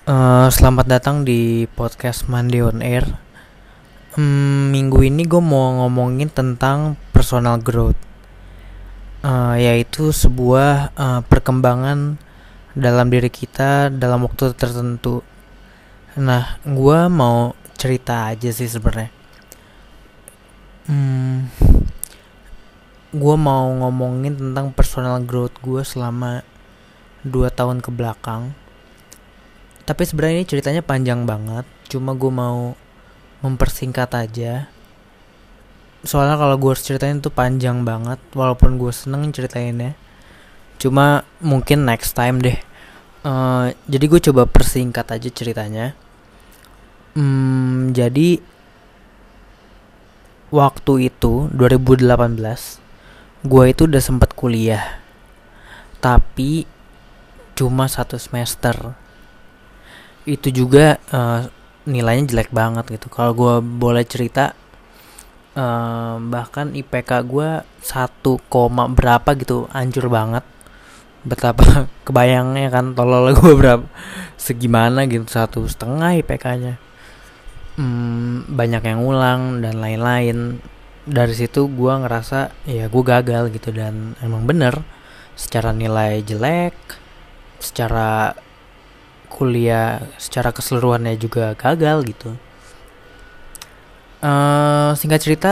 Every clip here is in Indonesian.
Eh, selamat datang di podcast Monday on Air. Hmm, minggu ini gue mau ngomongin tentang personal growth, Eh, yaitu sebuah eh, perkembangan dalam diri kita dalam waktu tertentu. Nah, gue mau cerita aja sih sebenarnya. Hmm, gue mau ngomongin tentang personal growth gue selama 2 tahun ke belakang tapi sebenarnya ini ceritanya panjang banget. Cuma gue mau mempersingkat aja. Soalnya kalau gue harus ceritain itu panjang banget. Walaupun gue seneng ceritainnya. Cuma mungkin next time deh. Eh, jadi gue coba persingkat aja ceritanya. Hmm, jadi waktu itu 2018 gue itu udah sempet kuliah. Tapi cuma satu semester itu juga eh, nilainya jelek banget gitu. Kalau gue boleh cerita eh, bahkan IPK gue satu koma berapa gitu hancur banget. Betapa kebayangnya kan tolol gue berapa segimana gitu satu setengah IPK-nya hmm, banyak yang ulang dan lain-lain. Dari situ gue ngerasa ya gue gagal gitu dan emang bener secara nilai jelek secara kuliah secara keseluruhannya juga gagal gitu. Eh singkat cerita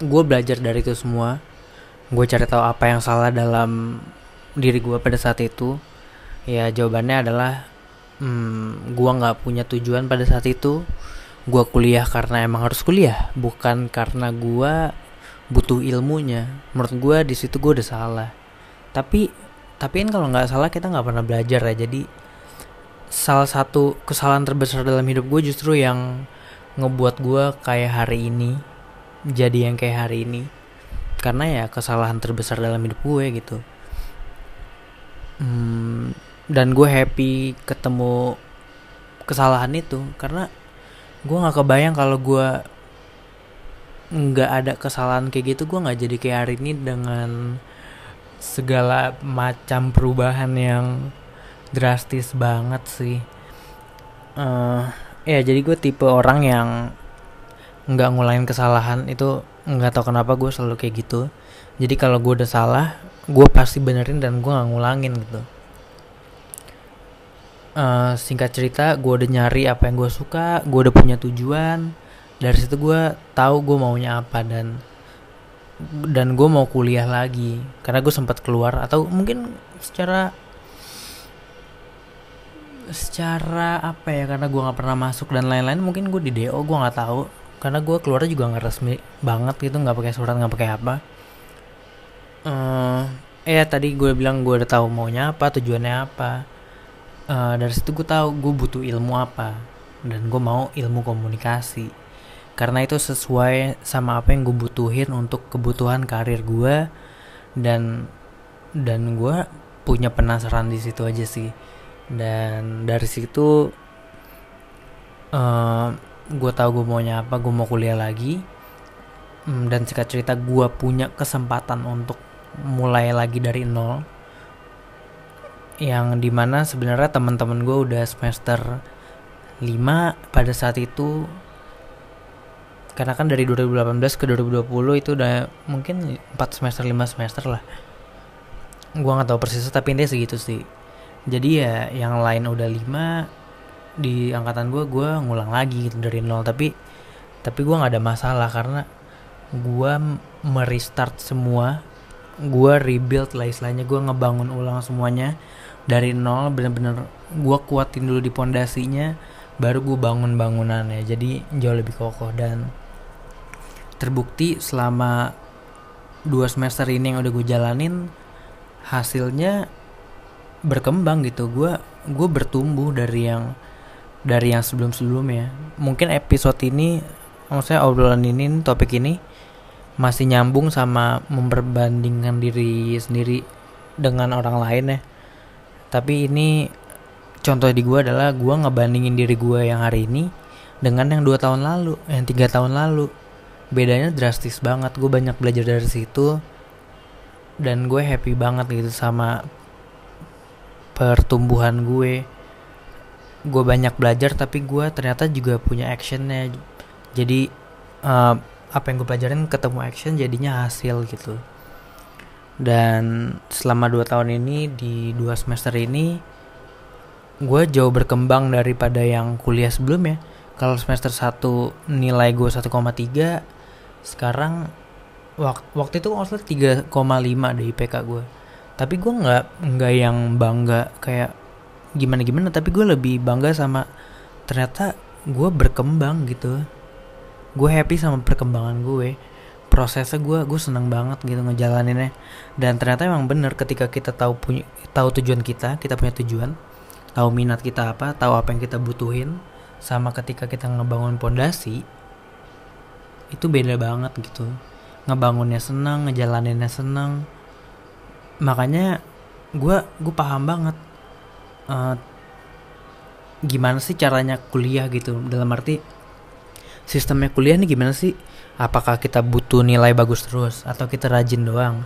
gue belajar dari itu semua. Gue cari tahu apa yang salah dalam diri gue pada saat itu. Ya jawabannya adalah hmm, gue nggak punya tujuan pada saat itu. Gue kuliah karena emang harus kuliah bukan karena gue butuh ilmunya. Menurut gue di situ gue udah salah. Tapi tapi kan kalau nggak salah kita nggak pernah belajar ya. Jadi salah satu kesalahan terbesar dalam hidup gue justru yang ngebuat gue kayak hari ini jadi yang kayak hari ini. Karena ya kesalahan terbesar dalam hidup gue gitu. Hmm, dan gue happy ketemu kesalahan itu karena gue nggak kebayang kalau gue nggak ada kesalahan kayak gitu. Gue nggak jadi kayak hari ini dengan segala macam perubahan yang drastis banget sih. Eh, ya jadi gue tipe orang yang nggak ngulangin kesalahan. Itu nggak tahu kenapa gue selalu kayak gitu. Jadi kalau gue udah salah gue pasti benerin dan gue nggak ngulangin gitu. Eh, singkat cerita gue udah nyari apa yang gue suka gue udah punya tujuan. Dari situ gue tahu gue maunya apa dan dan gue mau kuliah lagi. Karena gue sempat keluar atau mungkin secara secara apa ya karena gue nggak pernah masuk dan lain-lain mungkin gue di do gue nggak tahu. Karena gue keluarnya juga nggak resmi banget gitu nggak pakai surat nggak pakai apa. Eh ya tadi gue bilang gue udah tahu maunya apa tujuannya apa. Eh, dari situ gue tahu gue butuh ilmu apa dan gue mau ilmu komunikasi. Karena itu sesuai sama apa yang gue butuhin untuk kebutuhan karir gue dan dan gue punya penasaran di situ aja sih dan dari situ eh gue tahu gue maunya apa gue mau kuliah lagi. Hmm, dan singkat cerita gue punya kesempatan untuk mulai lagi dari nol. Yang di mana sebenarnya teman-teman gue udah semester 5 pada saat itu. Karena kan dari 2018 ke 2020 itu udah mungkin 4 semester 5 semester lah. Gua nggak tahu persisnya tapi intinya segitu sih jadi ya yang lain udah 5 di angkatan gue gue ngulang lagi gitu dari nol. Tapi tapi gue nggak ada masalah karena gue merestart semua. Gue rebuild lah istilahnya. Gue ngebangun ulang semuanya dari nol. Bener-bener gue kuatin dulu di pondasinya baru gue bangun bangunannya. Jadi jauh lebih kokoh. Dan terbukti selama dua semester ini yang udah gue jalanin hasilnya berkembang gitu. Gue gue bertumbuh dari yang dari yang sebelum sebelumnya mungkin episode ini maksudnya obrolan ini topik ini masih nyambung sama memperbandingkan diri sendiri dengan orang lain ya. Tapi ini contoh di gue adalah gue ngebandingin diri gue yang hari ini dengan yang dua tahun lalu yang tiga tahun lalu. Bedanya drastis banget. Gue banyak belajar dari situ dan gue happy banget gitu sama pertumbuhan gue. Gue banyak belajar tapi gue ternyata juga punya actionnya. Jadi uh, apa yang gue pelajarin ketemu action jadinya hasil gitu. Dan selama dua tahun ini di dua semester ini gue jauh berkembang daripada yang kuliah sebelumnya. Kalau semester 1 nilai gue 1,3 sekarang wak waktu itu kalau 3,5 di IPK gue tapi gue nggak nggak yang bangga kayak gimana gimana tapi gue lebih bangga sama ternyata gue berkembang gitu. Gue happy sama perkembangan gue. Prosesnya gue gue seneng banget gitu ngejalaninnya. Dan ternyata emang bener ketika kita tahu punya tahu tujuan kita kita punya tujuan tahu minat kita apa tahu apa yang kita butuhin sama ketika kita ngebangun pondasi itu beda banget gitu. Ngebangunnya senang ngejalaninnya senang makanya gue gue paham banget uh, gimana sih caranya kuliah gitu. Dalam arti sistemnya kuliah nih gimana sih? Apakah kita butuh nilai bagus terus atau kita rajin doang?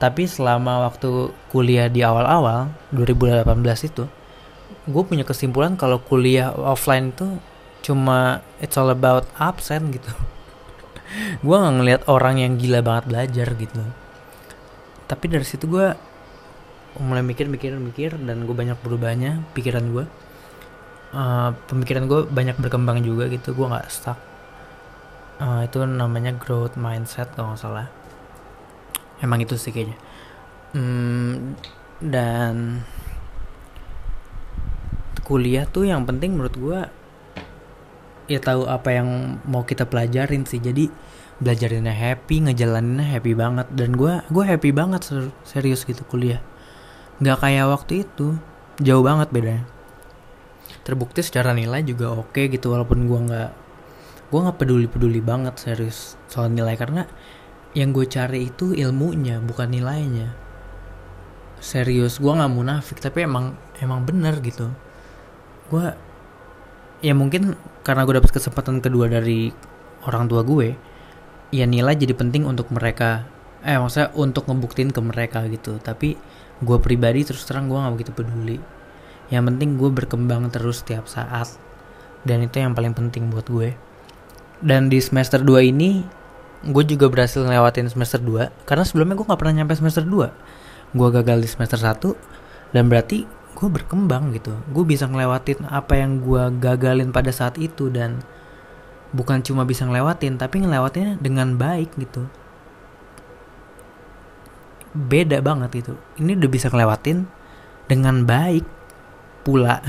Tapi selama waktu kuliah di awal-awal 2018 itu gue punya kesimpulan kalau kuliah offline itu cuma it's all about absen gitu. Gue nggak ngeliat orang yang gila banget belajar gitu tapi dari situ gue mulai mikir mikir mikir dan gue banyak berubahnya pikiran gue uh, pemikiran gue banyak berkembang juga gitu gue nggak stuck. Uh, itu namanya growth mindset kalau nggak salah. Emang itu sih kayaknya. Hmm, dan kuliah tuh yang penting menurut gue ya tahu apa yang mau kita pelajarin sih. Jadi belajarinnya happy ngejalaninnya happy banget. Dan gue gue happy banget serius gitu kuliah. Nggak kayak waktu itu. Jauh banget bedanya. Terbukti secara nilai juga oke okay gitu walaupun gue nggak gue nggak peduli peduli banget serius soal nilai. Karena yang gue cari itu ilmunya bukan nilainya. Serius gue nggak munafik tapi emang emang bener gitu. Gue ya mungkin karena gue dapat kesempatan kedua dari orang tua gue ya nilai jadi penting untuk mereka. Eh maksudnya untuk ngebuktiin ke mereka gitu. Tapi gue pribadi terus terang gue nggak begitu peduli. Yang penting gue berkembang terus setiap saat. Dan itu yang paling penting buat gue. Dan di semester 2 ini gue juga berhasil ngelewatin semester 2 karena sebelumnya gue nggak pernah nyampe semester 2 gue gagal di semester 1 dan berarti gue berkembang gitu. Gue bisa ngelewatin apa yang gue gagalin pada saat itu dan bukan cuma bisa ngelewatin tapi ngelewatinnya dengan baik gitu. Beda banget itu. Ini udah bisa ngelewatin dengan baik pula.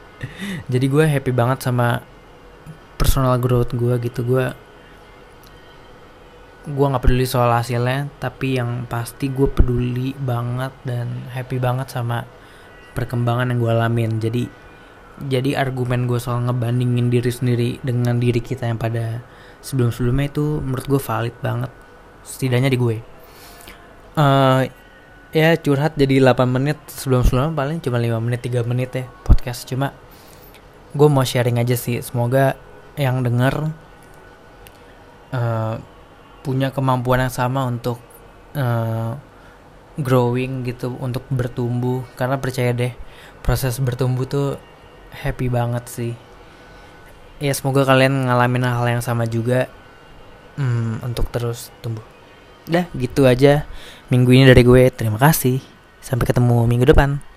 Jadi gue happy banget sama personal growth gue gitu. Gue gue nggak peduli soal hasilnya tapi yang pasti gue peduli banget dan happy banget sama perkembangan yang gue alamin. Jadi jadi argumen gue soal ngebandingin diri sendiri dengan diri kita yang pada sebelum sebelumnya itu menurut gue valid banget. Setidaknya di gue. Uh, ya curhat jadi 8 menit sebelum sebelumnya paling cuma 5 menit 3 menit ya podcast. Cuma gue mau sharing aja sih. Semoga yang denger uh, punya kemampuan yang sama untuk uh, growing gitu untuk bertumbuh. Karena percaya deh proses bertumbuh tuh happy banget sih. Ya semoga kalian ngalamin hal yang sama juga. Hmm, untuk terus tumbuh. Dah gitu aja minggu ini dari gue. Terima kasih. Sampai ketemu minggu depan